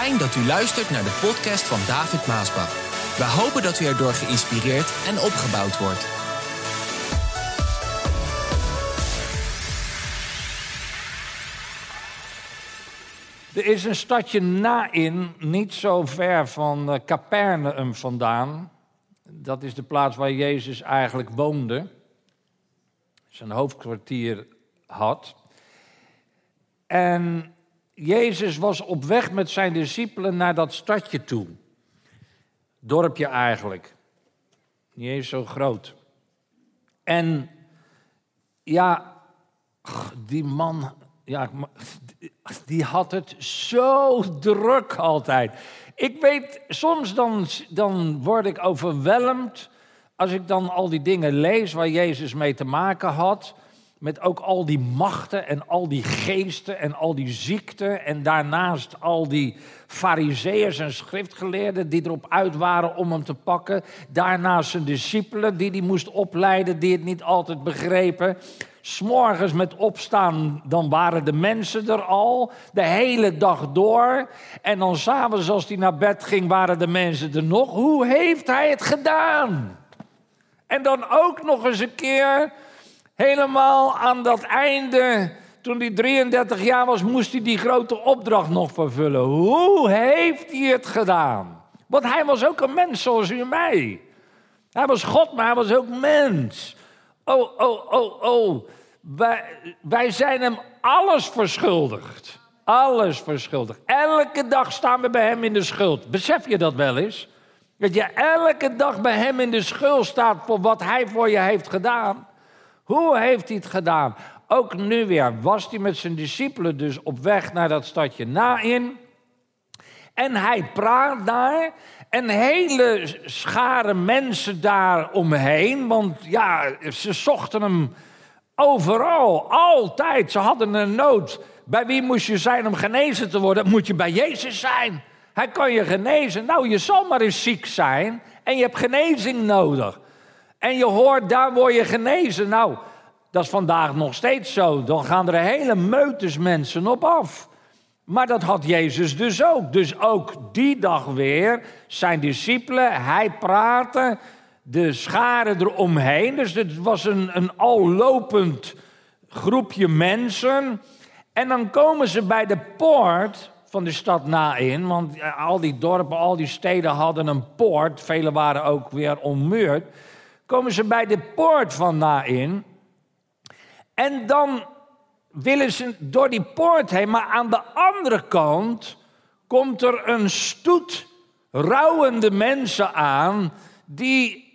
Fijn dat u luistert naar de podcast van David Maasbach. We hopen dat u erdoor geïnspireerd en opgebouwd wordt. Er is een stadje Nain, niet zo ver van eh, Capernaum vandaan. Dat is de plaats waar Jezus eigenlijk woonde. Zijn hoofdkwartier had. En Jezus was op weg met zijn discipelen naar dat stadje toe. Dorpje eigenlijk. Niet eens zo groot. En ja, die man, ja, die had het zo druk altijd. Ik weet, soms dan, dan word ik overweldigd als ik dan al die dingen lees waar Jezus mee te maken had. Met ook al die machten en al die geesten en al die ziekten. En daarnaast al die fariseeërs en schriftgeleerden die erop uit waren om hem te pakken. Daarnaast zijn discipelen die hij moest opleiden, die het niet altijd begrepen. S'morgens met opstaan, dan waren de mensen er al, de hele dag door. En dan s'avonds als hij naar bed ging, waren de mensen er nog. Hoe heeft hij het gedaan? En dan ook nog eens een keer Helemaal aan dat einde, toen hij 33 jaar was, moest hij die grote opdracht nog vervullen. Hoe heeft hij het gedaan? Want hij was ook een mens zoals u en mij. Hij was God, maar hij was ook mens. Oh, oh, oh, oh. Wij, wij zijn hem alles verschuldigd. Alles verschuldigd. Elke dag staan we bij hem in de schuld. Besef je dat wel eens? Dat je elke dag bij hem in de schuld staat voor wat hij voor je heeft gedaan. Hoe heeft hij het gedaan? Ook nu weer was hij met zijn discipelen dus op weg naar dat stadje Nain. En hij praat daar. En hele schare mensen daar omheen. Want ja, ze zochten hem overal, altijd. Ze hadden een nood. Bij wie moest je zijn om genezen te worden? Moet je bij Jezus zijn. Hij kan je genezen. Nou, je zal maar eens ziek zijn en je hebt genezing nodig. En je hoort, daar word je genezen. Nou, dat is vandaag nog steeds zo. Dan gaan er hele meutes mensen op af. Maar dat had Jezus dus ook. Dus ook die dag weer, zijn discipelen, hij praatte, de scharen eromheen. Dus het was een, een allopend groepje mensen. En dan komen ze bij de poort van de stad Nain. Want al die dorpen, al die steden hadden een poort. Vele waren ook weer ommuurd komen ze bij de poort van Nain. En dan willen ze door die poort heen, maar aan de andere kant komt er een stoet rouwende mensen aan die,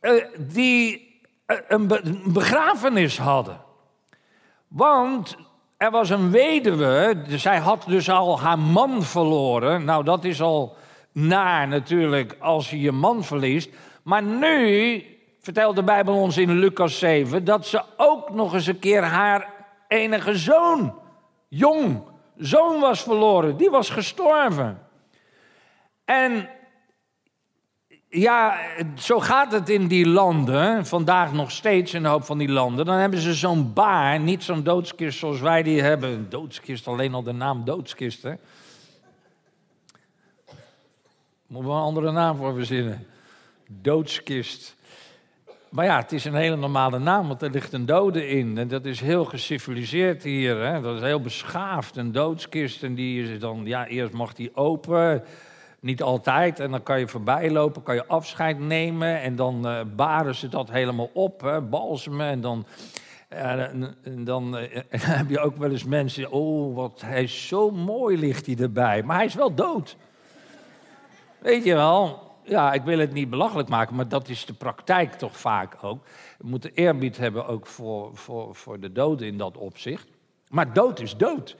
uh, die uh, een, een begrafenis hadden. Want er was een weduwe, zij had dus al haar man verloren. Nou, dat is al naar natuurlijk als je je man verliest. Maar nu vertelt de Bijbel ons in Lucas 7 dat ze ook nog eens een keer haar enige zoon, jong zoon was verloren. Die was gestorven. En ja, zo gaat het in die landen, vandaag nog steeds in een hoop van die landen. Dan hebben ze zo'n baar, niet zo'n doodskist zoals wij die hebben. Doodskist, alleen al de naam doodskist, hè. Moeten we een andere naam voor verzinnen doodskist. Maar ja, het is een hele normale naam, want er ligt een dode in. En dat is heel geciviliseerd hier. Hè? Dat is heel beschaafd. Een doodskist. En die is dan, ja, eerst mag die open. Niet altijd. En dan kan je voorbij lopen, kan je afscheid nemen. En dan uh, baren ze dat helemaal op, hè? balsemen. En dan, uh, en dan uh, heb je ook wel eens mensen. Oh, wat hij is zo mooi, ligt hij erbij. Maar hij is wel dood. Weet je wel? Ja, ik wil het niet belachelijk maken, maar dat is de praktijk toch vaak ook. We moeten eerbied hebben ook voor, voor, voor de doden in dat opzicht. Maar dood is dood.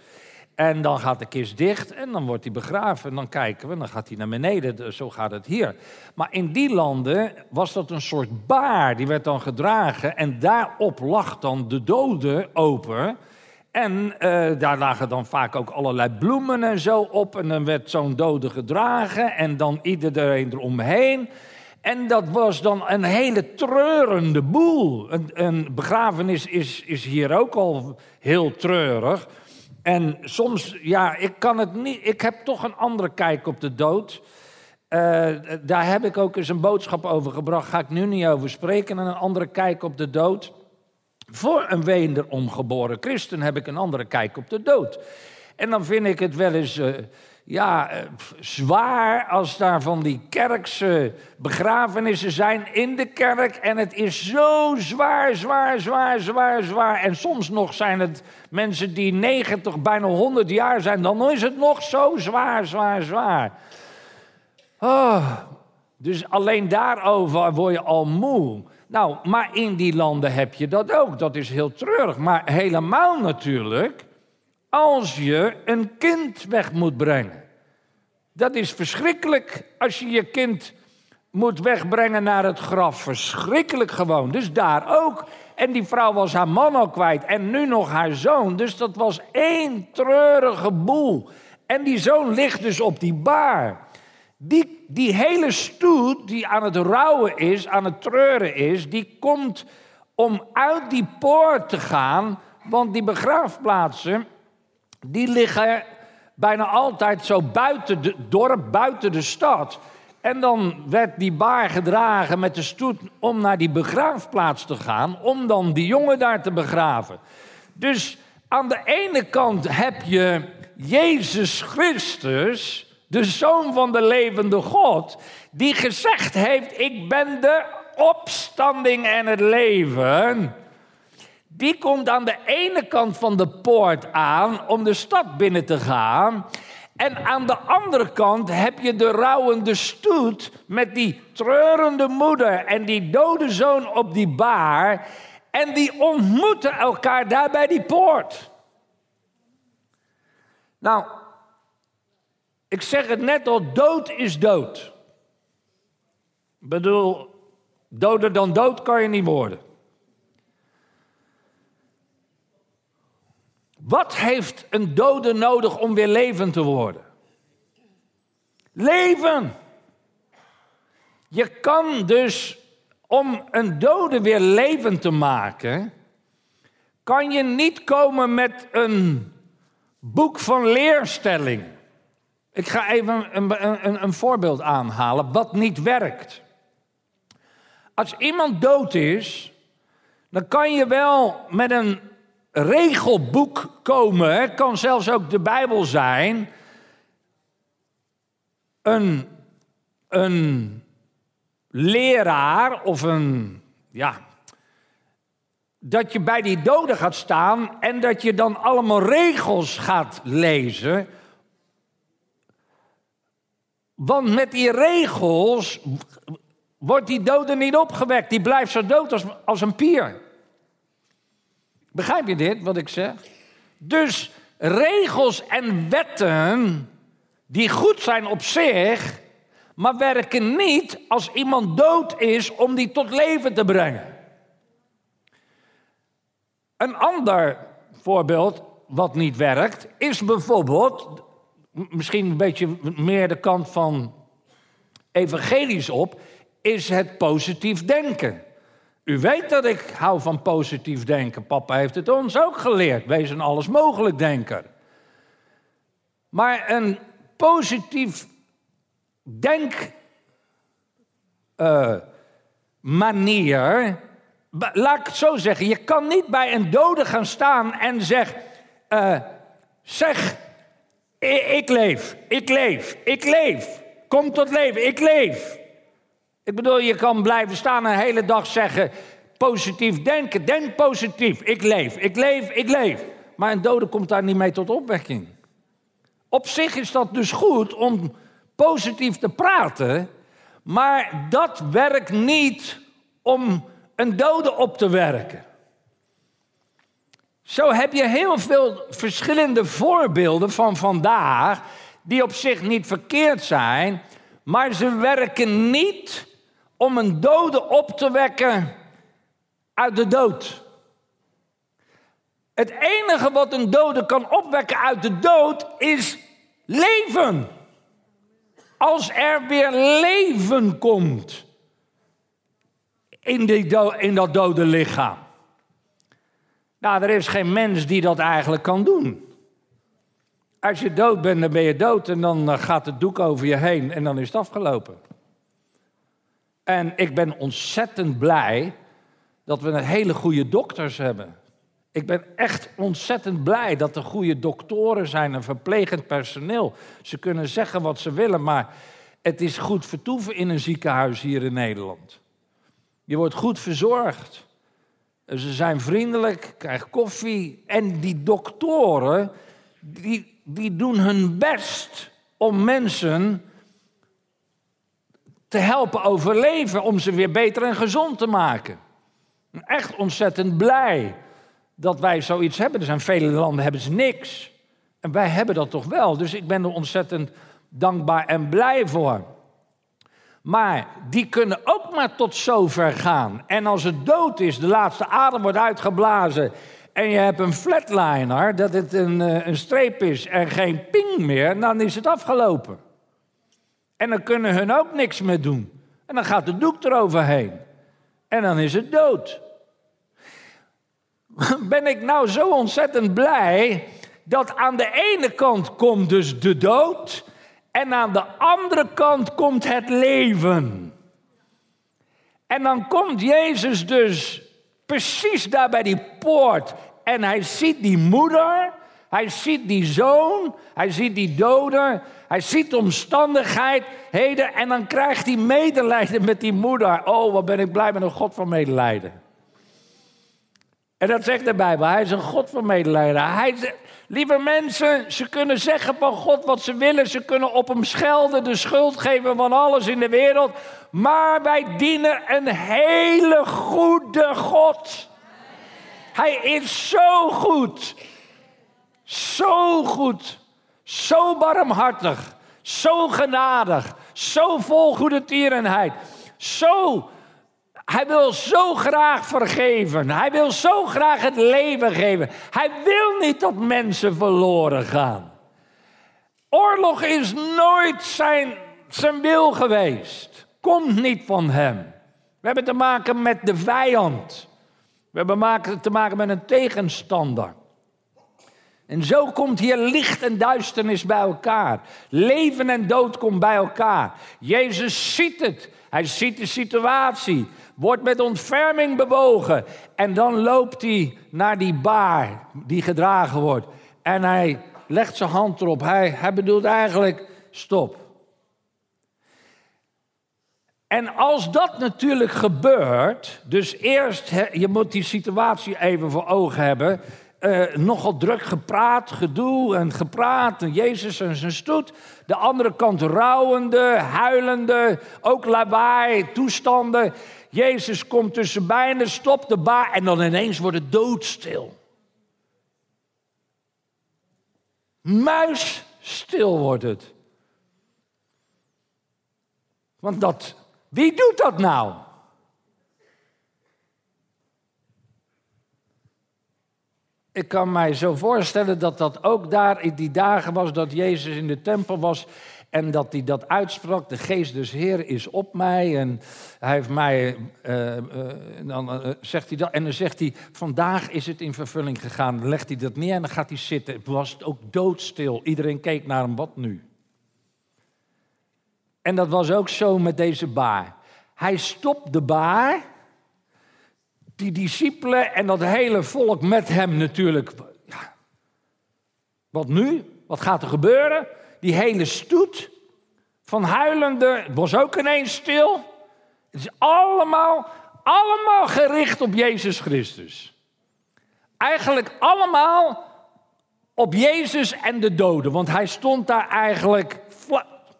En dan gaat de kist dicht en dan wordt hij begraven. En dan kijken we, dan gaat hij naar beneden. Zo gaat het hier. Maar in die landen was dat een soort baar. Die werd dan gedragen. En daarop lag dan de dode open. En uh, daar lagen dan vaak ook allerlei bloemen en zo op. En dan werd zo'n dode gedragen en dan iedereen eromheen. En dat was dan een hele treurende boel. Een, een begrafenis is, is hier ook al heel treurig. En soms, ja, ik kan het niet. Ik heb toch een andere kijk op de dood. Eh, daar heb ik ook eens een boodschap over gebracht. Ga ik nu niet over spreken. En een andere kijk op de dood. Voor een wederom geboren christen heb ik een andere kijk op de dood. En dan vind ik het wel eens. Uh, ja, eh, zwaar als daar van die kerkse begrafenissen zijn in de kerk. En het is zo zwaar, zwaar, zwaar, zwaar, zwaar. En soms nog zijn het mensen die 90, bijna 100 jaar zijn. Dan is het nog zo zwaar, zwaar, zwaar. Oh, dus alleen daarover word je al moe. Nou, maar in die landen heb je dat ook. Dat is heel treurig. Maar helemaal natuurlijk als je een kind weg moet brengen. Dat is verschrikkelijk als je je kind moet wegbrengen naar het graf. Verschrikkelijk gewoon. Dus daar ook. En die vrouw was haar man al kwijt en nu nog haar zoon. Dus dat was één treurige boel. En die zoon ligt dus op die baar. Die, die hele stoet die aan het rouwen is, aan het treuren is, die komt om uit die poort te gaan. Want die begraafplaatsen, die liggen bijna altijd zo buiten het dorp, buiten de stad. En dan werd die baar gedragen met de stoet om naar die begraafplaats te gaan, om dan die jongen daar te begraven. Dus aan de ene kant heb je Jezus Christus, de Zoon van de levende God, die gezegd heeft: Ik ben de opstanding en het leven die komt aan de ene kant van de poort aan om de stad binnen te gaan. En aan de andere kant heb je de rouwende stoet met die treurende moeder en die dode zoon op die baar. En die ontmoeten elkaar daar bij die poort. Nou, ik zeg het net al, dood is dood. Ik bedoel, doder dan dood kan je niet worden. Wat heeft een dode nodig om weer levend te worden? Leven. Je kan dus om een dode weer levend te maken, kan je niet komen met een boek van leerstelling. Ik ga even een, een, een voorbeeld aanhalen wat niet werkt. Als iemand dood is, dan kan je wel met een regelboek komen. Kan zelfs ook de Bijbel zijn. Een, een leraar of een, ja, dat je bij die doden gaat staan en dat je dan allemaal regels gaat lezen. Want met die regels wordt die dode niet opgewekt. Die blijft zo dood als, als een pier. Begrijp je dit, wat ik zeg? Dus regels en wetten die goed zijn op zich, maar werken niet als iemand dood is om die tot leven te brengen. Een ander voorbeeld wat niet werkt, is bijvoorbeeld, misschien een beetje meer de kant van evangelisch op, is het positief denken. U weet dat ik hou van positief denken. Papa heeft het ons ook geleerd. Wees een alles mogelijk denker. Maar een positief denk uh, manier. Laat ik het zo zeggen. Je kan niet bij een dode gaan staan en zeg. Uh, zeg, ik leef, ik leef, ik leef. Kom tot leven, ik leef. Ik bedoel, je kan blijven staan een hele dag zeggen: positief denken, denk positief. Ik leef, ik leef, ik leef. Maar een dode komt daar niet mee tot opwekking. Op zich is dat dus goed om positief te praten, maar dat werkt niet om een dode op te werken. Zo heb je heel veel verschillende voorbeelden van vandaag, die op zich niet verkeerd zijn, maar ze werken niet om een dode op te wekken uit de dood. Het enige wat een dode kan opwekken uit de dood is leven. Als er weer leven komt in, die in dat dode lichaam. Nou, er is geen mens die dat eigenlijk kan doen. Als je dood bent, dan ben je dood en dan eh, gaat het doek over je heen en dan is het afgelopen. En ik ben ontzettend blij dat we een hele goede dokters hebben. Ik ben echt ontzettend blij dat er goede doktoren zijn en verplegend personeel. Ze kunnen zeggen wat ze willen, maar het is goed vertoeven in een ziekenhuis hier in Nederland. Je wordt goed verzorgd. Ze zijn vriendelijk, krijg koffie. En die doktoren, die, die doen hun best om mensen te helpen overleven, om ze weer beter en gezond te maken. Echt ontzettend blij dat wij zoiets hebben. Er zijn vele landen hebben ze niks. En wij hebben dat toch wel. Dus ik ben er ontzettend dankbaar en blij voor. Maar die kunnen ook maar tot zover gaan. En als het dood is, de laatste adem wordt uitgeblazen. en je hebt een flatliner, dat het een, eh, een streep is en geen ping meer, dan is het afgelopen. En dan kunnen hun ook niks meer doen. En dan gaat de doek eroverheen. En dan is het dood. Ben ik nou zo ontzettend blij dat aan de ene kant komt dus de dood en aan de andere kant komt het leven. En dan komt Jezus dus precies daar bij die poort en hij ziet die moeder, hij ziet die zoon, hij ziet die doder, hij ziet de omstandigheden en dan krijgt hij medelijden met die moeder. Oh, wat ben ik blij met een God van medelijden. En dat zegt de Bijbel. Hij is een God van medelijden. Hij lieve mensen, ze kunnen zeggen van God wat ze willen. Ze kunnen op hem schelden, de schuld geven van alles in de wereld. Maar wij dienen een hele goede God. Hij is zo goed. Zo goed. Zo barmhartig. Zo genadig. Zo vol goede tierenheid. Zo hij wil zo graag vergeven. Hij wil zo graag het leven geven. Hij wil niet dat mensen verloren gaan. Oorlog is nooit zijn, zijn wil geweest. Komt niet van hem. We hebben te maken met de vijand. We hebben te maken met een tegenstander. En zo komt hier licht en duisternis bij elkaar. Leven en dood komt bij elkaar. Jezus ziet het. Hij ziet de situatie wordt met ontferming bewogen. En dan loopt hij naar die baar die gedragen wordt. En hij legt zijn hand erop. Hij, hij bedoelt eigenlijk, stop. En als dat natuurlijk gebeurt, dus eerst, je moet die situatie even voor ogen hebben uh, nogal druk gepraat, gedoe en gepraat. En Jezus en zijn stoet. De andere kant rouwende, huilende, ook lawaai, toestanden. Jezus komt tussen beiden, stopt de baar en dan ineens wordt het doodstil. Muisstil wordt het. Want dat, wie doet dat nou? Ik kan mij zo voorstellen dat dat ook daar in die dagen was dat Jezus in de tempel was en dat hij dat uitsprak. De geest des Heer is op mij en hij heeft mij, uh, uh, dan uh, zegt hij dat. En dan zegt hij, vandaag is het in vervulling gegaan. Dan legt hij dat neer en dan gaat hij zitten. Het was ook doodstil. Iedereen keek naar hem, wat nu? En dat was ook zo met deze baar. Hij stopt de baar die discipelen en dat hele volk met hem natuurlijk. Wat nu? Wat gaat er gebeuren? Die hele stoet van huilende, het was ook ineens stil. Het is allemaal, allemaal gericht op Jezus Christus. Eigenlijk allemaal op Jezus en de doden, want hij stond daar eigenlijk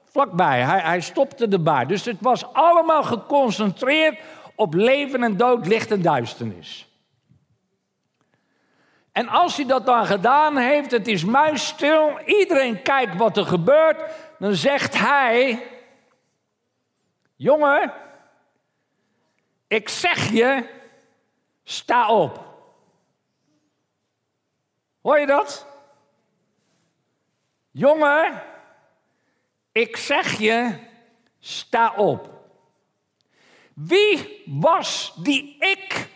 vlakbij. Hij, hij stopte baar. Dus het was allemaal geconcentreerd op leven en dood, licht en duisternis. En als hij dat dan gedaan heeft, het is muisstil, iedereen kijkt wat er gebeurt, dan zegt hij: Jongen, ik zeg je, sta op. Hoor je dat? Jongen, ik zeg je, sta op. Wie was die ik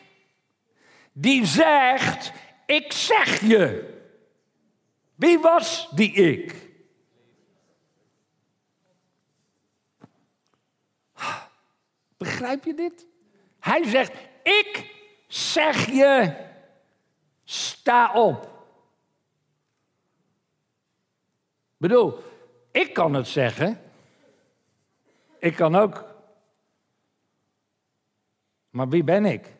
die zegt, ik zeg je? Wie was die ik? Begrijp je dit? Hij zegt, ik zeg je, sta op. Ik bedoel, ik kan het zeggen. Ik kan ook. Maar wie ben ik?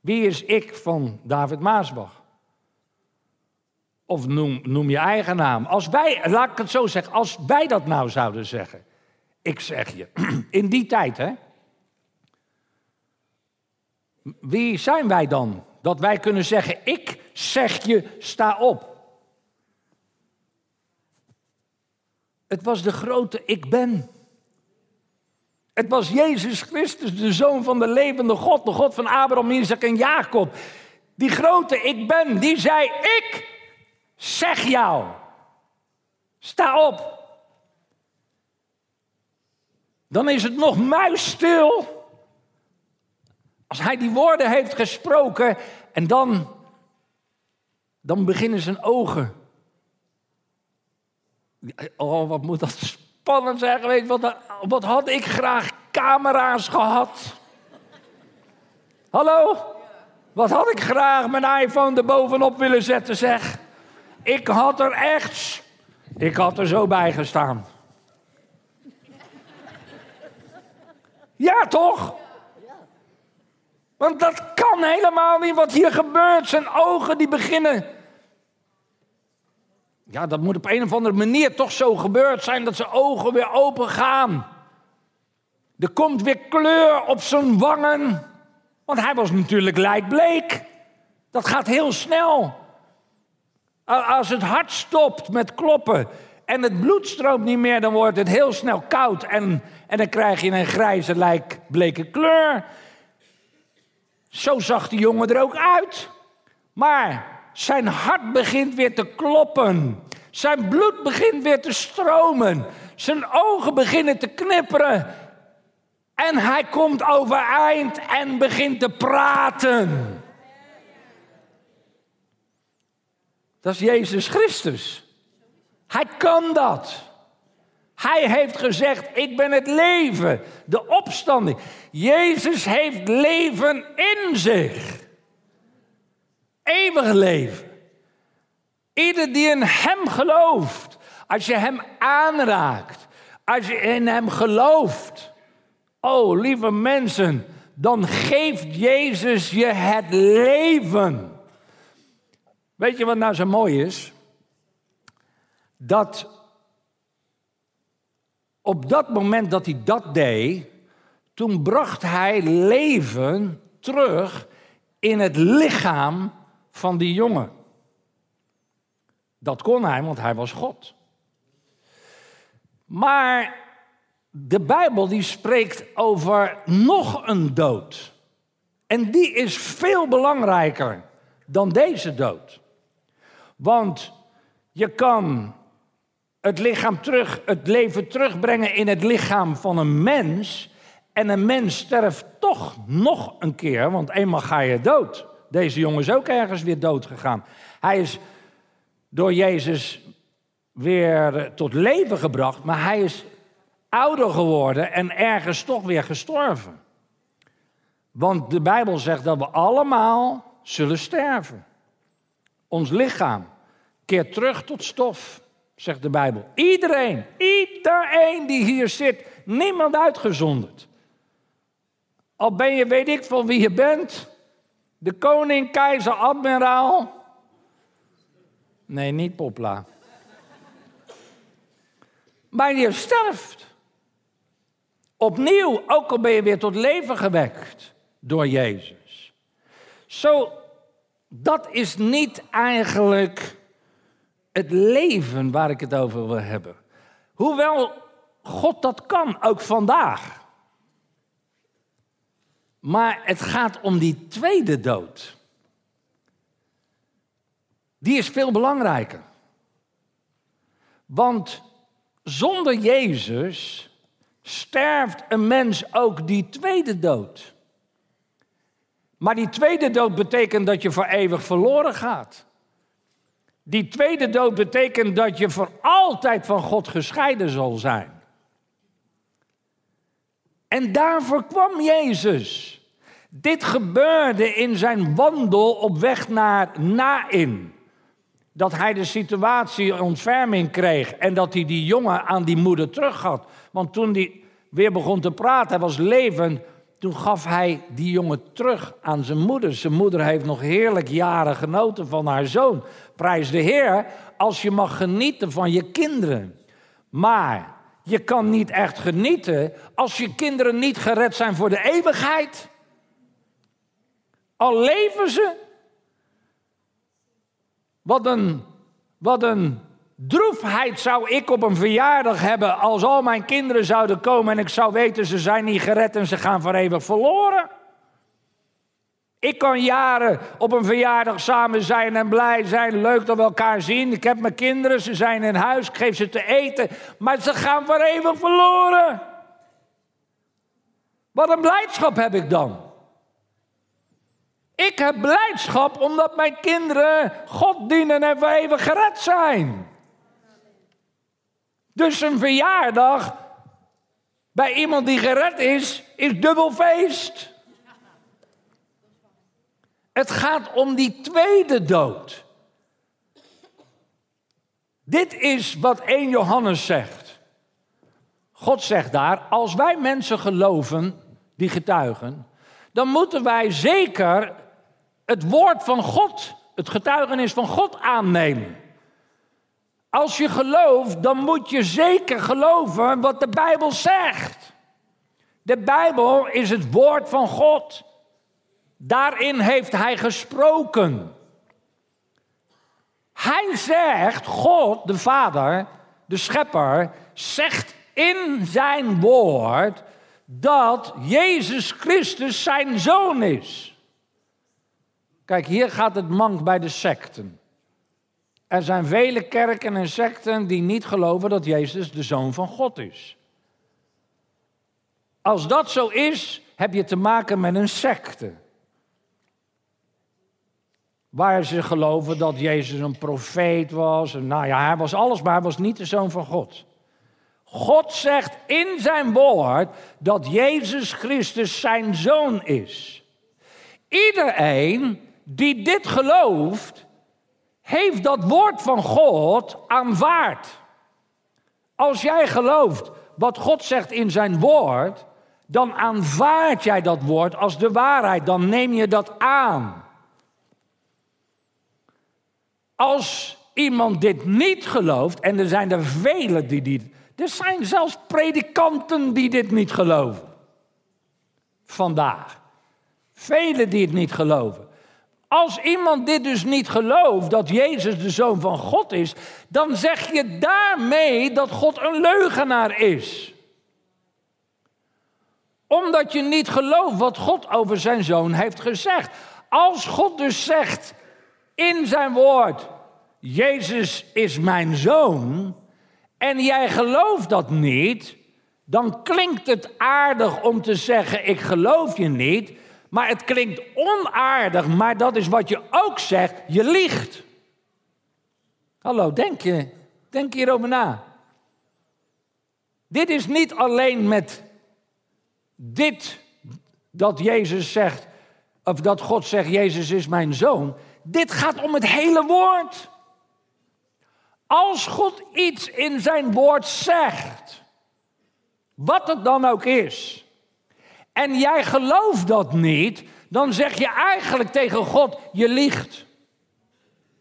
Wie is ik van David Maasbach? Of noem, noem je eigen naam. Als wij, laat ik het zo zeggen, als wij dat nou zouden zeggen. Ik zeg je, in die tijd hè. Wie zijn wij dan? Dat wij kunnen zeggen, ik zeg je, sta op. Het was de grote ik ben. Het was Jezus Christus, de zoon van de levende God, de God van Abraham, Isaac en Jacob. Die grote ik ben, die zei, ik zeg jou, sta op. Dan is het nog muisstil. Als hij die woorden heeft gesproken en dan, dan beginnen zijn ogen. Oh, wat moet dat spannend zijn geweest. Wat, wat had ik graag camera's gehad. Hallo? Wat had ik graag mijn iPhone erbovenop willen zetten, zeg. Ik had er echt... Ik had er zo bij gestaan. Ja, toch? Want dat kan helemaal niet wat hier gebeurt. Zijn ogen die beginnen. Ja, dat moet op een of andere manier toch zo gebeurd zijn dat zijn ogen weer open gaan. Er komt weer kleur op zijn wangen. Want hij was natuurlijk lijkbleek. Dat gaat heel snel. Als het hart stopt met kloppen en het bloed stroomt niet meer, dan wordt het heel snel koud en, en dan krijg je een grijze lijkbleke kleur. Zo zag die jongen er ook uit. Maar zijn hart begint weer te kloppen. Zijn bloed begint weer te stromen. Zijn ogen beginnen te knipperen. En hij komt overeind en begint te praten. Dat is Jezus Christus. Hij kan dat. Hij heeft gezegd: Ik ben het leven, de opstanding. Jezus heeft leven in zich. Eeuwig leven. Ieder die in Hem gelooft, als je Hem aanraakt, als je in Hem gelooft, oh lieve mensen, dan geeft Jezus je het leven. Weet je wat nou zo mooi is? Dat op dat moment dat hij dat deed, toen bracht hij leven terug in het lichaam van die jongen. Dat kon hij, want hij was God. Maar de Bijbel die spreekt over nog een dood. En die is veel belangrijker dan deze dood. Want je kan het lichaam terug, het leven terugbrengen in het lichaam van een mens. En een mens sterft toch nog een keer, want eenmaal ga je dood. Deze jongen is ook ergens weer dood gegaan. Hij is door Jezus weer tot leven gebracht, maar hij is ouder geworden en ergens toch weer gestorven. Want de Bijbel zegt dat we allemaal zullen sterven. Ons lichaam keert terug tot stof, zegt de Bijbel. Iedereen, iedereen die hier zit, niemand uitgezonderd. Al ben je, weet ik van wie je bent, de koning, keizer, admiraal. Nee, niet Popla. Maar je sterft. Opnieuw, ook al ben je weer tot leven gewekt door Jezus. Zo, dat is niet eigenlijk het leven waar ik het over wil hebben. Hoewel God dat kan, ook vandaag. Maar het gaat om die tweede dood. Die is veel belangrijker. Want zonder Jezus sterft een mens ook die tweede dood. Maar die tweede dood betekent dat je voor eeuwig verloren gaat. Die tweede dood betekent dat je voor altijd van God gescheiden zal zijn. En daarvoor kwam Jezus. Dit gebeurde in zijn wandel op weg naar Nain. Dat hij de situatie ontferming kreeg en dat hij die jongen aan die moeder terug had. Want toen hij weer begon te praten, hij was levend, toen gaf hij die jongen terug aan zijn moeder. Zijn moeder heeft nog heerlijk jaren genoten van haar zoon. Prijs de Heer als je mag genieten van je kinderen. Maar je kan niet echt genieten als je kinderen niet gered zijn voor de eeuwigheid. Al leven ze. Wat een, wat een droefheid zou ik op een verjaardag hebben als al mijn kinderen zouden komen en ik zou weten ze zijn niet gered en ze gaan voor eeuwig verloren. Ik kan jaren op een verjaardag samen zijn en blij zijn, leuk dat we elkaar zien. Ik heb mijn kinderen, ze zijn in huis, ik geef ze te eten, maar ze gaan voor eeuwig verloren. Wat een blijdschap heb ik dan. Ik heb blijdschap omdat mijn kinderen God dienen en voor eeuwig gered zijn. Dus een verjaardag bij iemand die gered is, is dubbel feest. Het gaat om die tweede dood. Dit is wat 1 Johannes zegt. God zegt daar, als wij mensen geloven, die getuigen, dan moeten wij zeker het woord van God, het getuigenis van God aannemen. Als je gelooft, dan moet je zeker geloven wat de Bijbel zegt. De Bijbel is het woord van God. Daarin heeft hij gesproken. Hij zegt, God, de Vader, de Schepper, zegt in zijn woord dat Jezus Christus zijn zoon is. Kijk, hier gaat het mank bij de secten. Er zijn vele kerken en secten die niet geloven dat Jezus de zoon van God is. Als dat zo is, heb je te maken met een secte. Waar ze geloven dat Jezus een profeet was. Nou ja, hij was alles, maar hij was niet de zoon van God. God zegt in zijn woord dat Jezus Christus zijn zoon is. Iedereen die dit gelooft, heeft dat woord van God aanvaard. Als jij gelooft wat God zegt in zijn woord, dan aanvaard jij dat woord als de waarheid, dan neem je dat aan. Als iemand dit niet gelooft, en er zijn er velen die dit. Er zijn zelfs predikanten die dit niet geloven. Vandaag. Velen die het niet geloven. Als iemand dit dus niet gelooft, dat Jezus de Zoon van God is, dan zeg je daarmee dat God een leugenaar is. Omdat je niet gelooft wat God over zijn Zoon heeft gezegd. Als God dus zegt, in zijn woord: Jezus is mijn zoon, en jij gelooft dat niet, dan klinkt het aardig om te zeggen: Ik geloof je niet, maar het klinkt onaardig, maar dat is wat je ook zegt: je liegt. Hallo, denk je, denk hierover na. Dit is niet alleen met dit dat Jezus zegt, of dat God zegt: Jezus is mijn zoon. Dit gaat om het hele woord. Als God iets in zijn woord zegt, wat het dan ook is, en jij gelooft dat niet, dan zeg je eigenlijk tegen God, je liegt.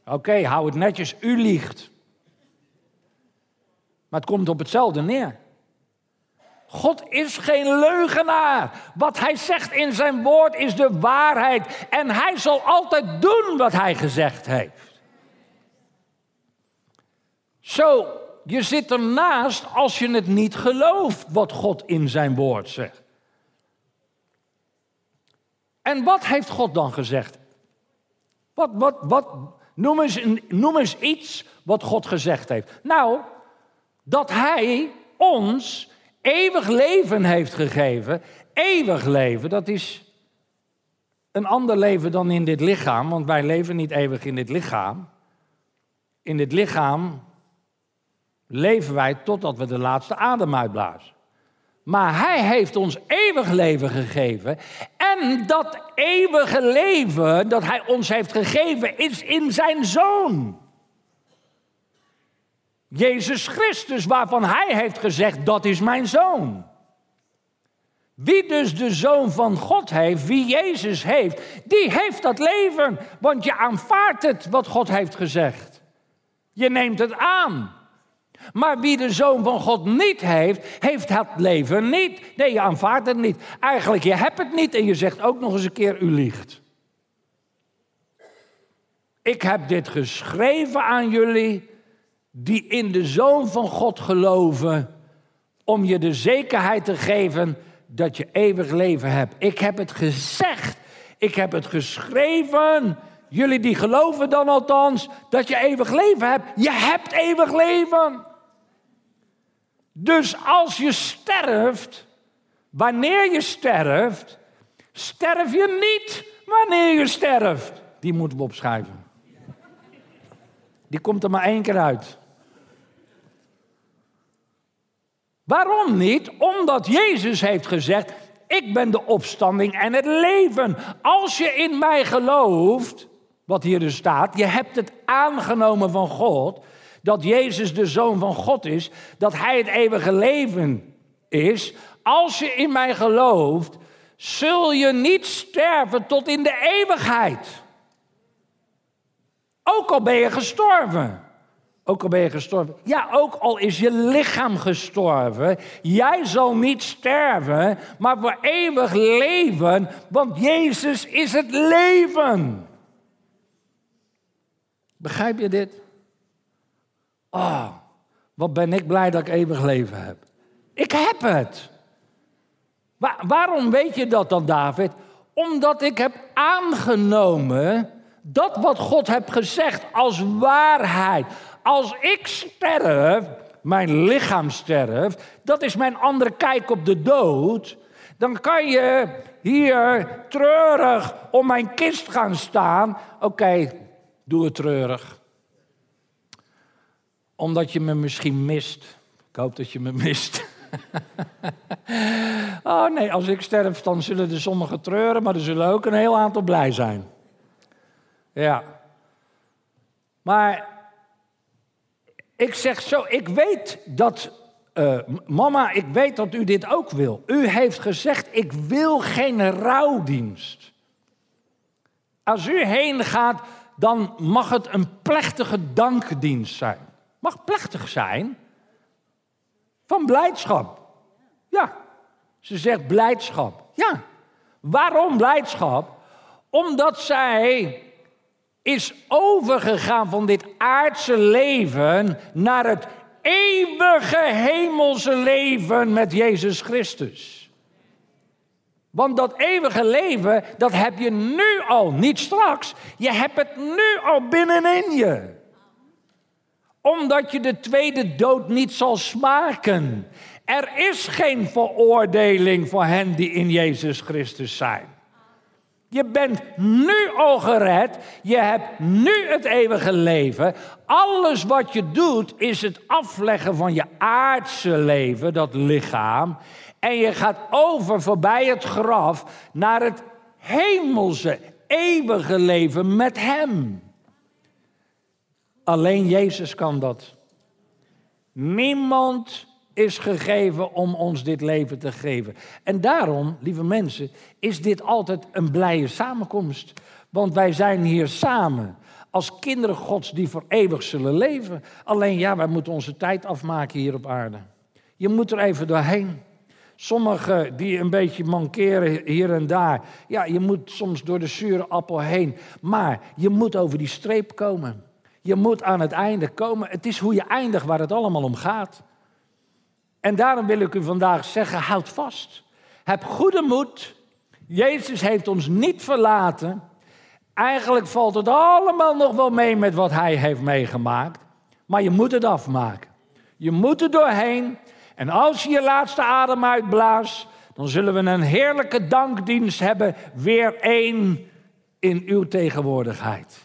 Oké, hou het netjes, u liegt. Maar het komt op hetzelfde neer. God is geen leugenaar. Wat hij zegt in zijn woord is de waarheid. En hij zal altijd doen wat hij gezegd heeft. Zo, je zit ernaast als je het niet gelooft wat God in zijn woord zegt. En wat heeft God dan gezegd? Wat, wat, wat, noem, eens, noem eens iets wat God gezegd heeft. Nou, dat Hij ons eeuwig leven heeft gegeven. Eeuwig leven, dat is een ander leven dan in dit lichaam, want wij leven niet eeuwig in dit lichaam. in dit lichaam leven wij totdat we de laatste adem uitblazen. Maar Hij heeft ons eeuwig leven gegeven. En dat eeuwige leven dat Hij ons heeft gegeven is in Zijn Zoon. Jezus Christus, waarvan Hij heeft gezegd, dat is mijn Zoon. Wie dus de Zoon van God heeft, wie Jezus heeft, die heeft dat leven. Want je aanvaardt het wat God heeft gezegd. Je neemt het aan. Maar wie de Zoon van God niet heeft, heeft het leven niet. Nee, je aanvaardt het niet. Eigenlijk, je hebt het niet en je zegt ook nog eens een keer, u liegt. Ik heb dit geschreven aan jullie die in de Zoon van God geloven, om je de zekerheid te geven dat je eeuwig leven hebt. Ik heb het gezegd, ik heb het geschreven. Jullie die geloven dan althans dat je eeuwig leven hebt. Je hebt eeuwig leven. Dus als je sterft, wanneer je sterft, sterf je niet wanneer je sterft. Die moeten we opschrijven. Die komt er maar één keer uit. Waarom niet? Omdat Jezus heeft gezegd: Ik ben de opstanding en het leven. Als je in mij gelooft, wat hier dus staat, je hebt het aangenomen van God, dat Jezus de Zoon van God is, dat Hij het eeuwige leven is. Als je in mij gelooft, zul je niet sterven tot in de eeuwigheid. Ook al ben je gestorven. Ook al ben je gestorven. Ja, ook al is je lichaam gestorven. Jij zal niet sterven, maar voor eeuwig leven. Want Jezus is het leven. Begrijp je dit? Oh, wat ben ik blij dat ik eeuwig leven heb. Ik heb het. waarom weet je dat dan, David? Omdat ik heb aangenomen dat wat God heeft gezegd als waarheid. Als ik sterf, mijn lichaam sterft, dat is mijn andere kijk op de dood. Dan kan je hier treurig om mijn kist gaan staan. Oké, doe het treurig. Omdat je me misschien mist. Ik hoop dat je me mist. oh nee, als ik sterf, dan zullen er sommigen treuren, maar er zullen ook een heel aantal blij zijn. Ja. Maar ik zeg zo, ik weet dat, uh, mama, ik weet dat u dit ook wil. U heeft gezegd, ik wil geen rouwdienst. Als u heen gaat, dan mag het een plechtige dankdienst zijn. Mag plechtig zijn. Van blijdschap. Ja, ze zegt blijdschap. Ja. Waarom blijdschap? Omdat zij is overgegaan van dit aardse leven naar het eeuwige hemelse leven met Jezus Christus. Want dat eeuwige leven, dat heb je nu al, niet straks. Je hebt het nu al binnenin je. Omdat je de tweede dood niet zal smaken. Er is geen veroordeling voor hen die in Jezus Christus zijn. Je bent nu al gered. Je hebt nu het eeuwige leven. Alles wat je doet is het afleggen van je aardse leven, dat lichaam. En je gaat over voorbij het graf naar het hemelse, eeuwige leven met Hem. Alleen Jezus kan dat. Niemand is gegeven om ons dit leven te geven. En daarom, lieve mensen, is dit altijd een blije samenkomst. Want wij zijn hier samen als kinderen Gods die voor eeuwig zullen leven. Alleen ja, wij moeten onze tijd afmaken hier op aarde. Je moet er even doorheen. Sommigen die een beetje mankeren hier en daar. Ja, je moet soms door de zure appel heen. Maar je moet over die streep komen. Je moet aan het einde komen. Het is hoe je eindigt waar het allemaal om gaat. En daarom wil ik u vandaag zeggen, houd vast. Heb goede moed. Jezus heeft ons niet verlaten. Eigenlijk valt het allemaal nog wel mee met wat hij heeft meegemaakt. Maar je moet het afmaken. Je moet er doorheen. En als je je laatste adem uitblaast, dan zullen we een heerlijke dankdienst hebben. Weer één in uw tegenwoordigheid.